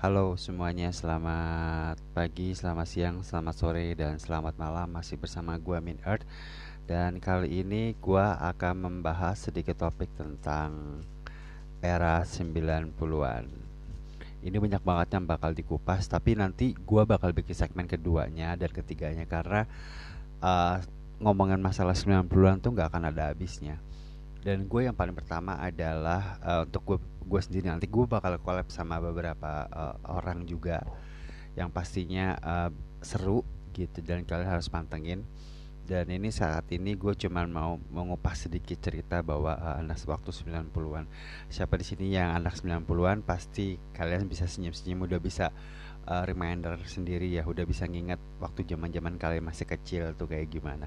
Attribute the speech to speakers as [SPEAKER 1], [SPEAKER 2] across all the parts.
[SPEAKER 1] Halo semuanya, selamat pagi, selamat siang, selamat sore, dan selamat malam. Masih bersama gue Min Earth. Dan kali ini gue akan membahas sedikit topik tentang era 90-an Ini banyak banget yang bakal dikupas Tapi nanti gue bakal bikin segmen keduanya dan ketiganya Karena uh, ngomongin masalah 90-an tuh gak akan ada habisnya dan gue yang paling pertama adalah uh, untuk gue gue sendiri. Nanti gue bakal collab sama beberapa uh, orang juga yang pastinya uh, seru gitu dan kalian harus pantengin. Dan ini saat ini gue cuman mau mengupas sedikit cerita bahwa uh, anak waktu 90-an siapa di sini yang anak 90-an pasti kalian bisa senyum-senyum udah bisa uh, reminder sendiri ya udah bisa nginget waktu zaman-zaman kalian masih kecil tuh kayak gimana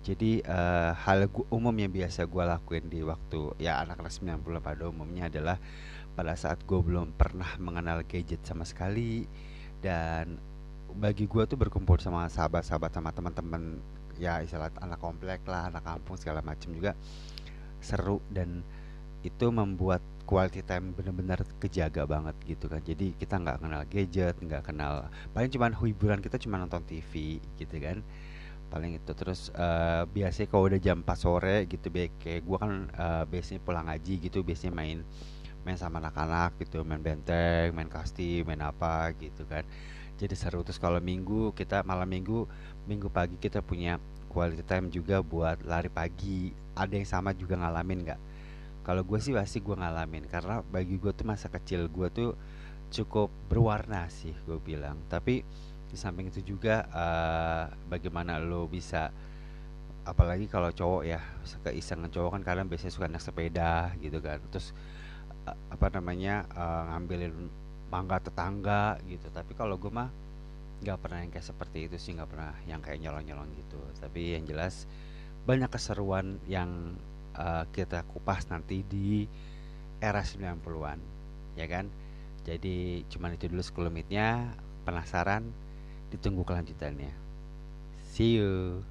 [SPEAKER 1] jadi uh, hal gua, umum yang biasa gue lakuin di waktu ya anak kelas 90 pada umumnya adalah pada saat gue belum pernah mengenal gadget sama sekali dan bagi gue tuh berkumpul sama sahabat-sahabat sama teman-teman ya istilah anak komplek lah anak kampung segala macam juga seru dan itu membuat quality time benar-benar kejaga banget gitu kan. Jadi kita nggak kenal gadget nggak kenal paling cuman hiburan kita cuma nonton TV gitu kan paling itu. Terus uh, biasanya kalau udah jam 4 sore gitu kayak gue kan uh, biasanya pulang ngaji gitu biasanya main main sama anak-anak gitu main benteng main kasti main apa gitu kan. Jadi seru. Terus kalau minggu kita malam minggu minggu pagi kita punya quality time juga buat lari pagi. Ada yang sama juga ngalamin nggak? Kalau gue sih pasti gue ngalamin karena bagi gue tuh masa kecil gue tuh cukup berwarna sih gue bilang. Tapi di samping itu juga uh, bagaimana lo bisa apalagi kalau cowok ya keisengan cowok kan kadang biasanya suka naik sepeda gitu kan. Terus uh, apa namanya uh, ngambilin mangga tetangga gitu. Tapi kalau gue mah nggak pernah yang kayak seperti itu sih nggak pernah yang kayak nyolong nyolong gitu. Tapi yang jelas banyak keseruan yang uh, kita kupas nanti di era 90-an ya kan? Jadi cuman itu dulu sekelumитnya penasaran ditunggu kelanjutannya. See you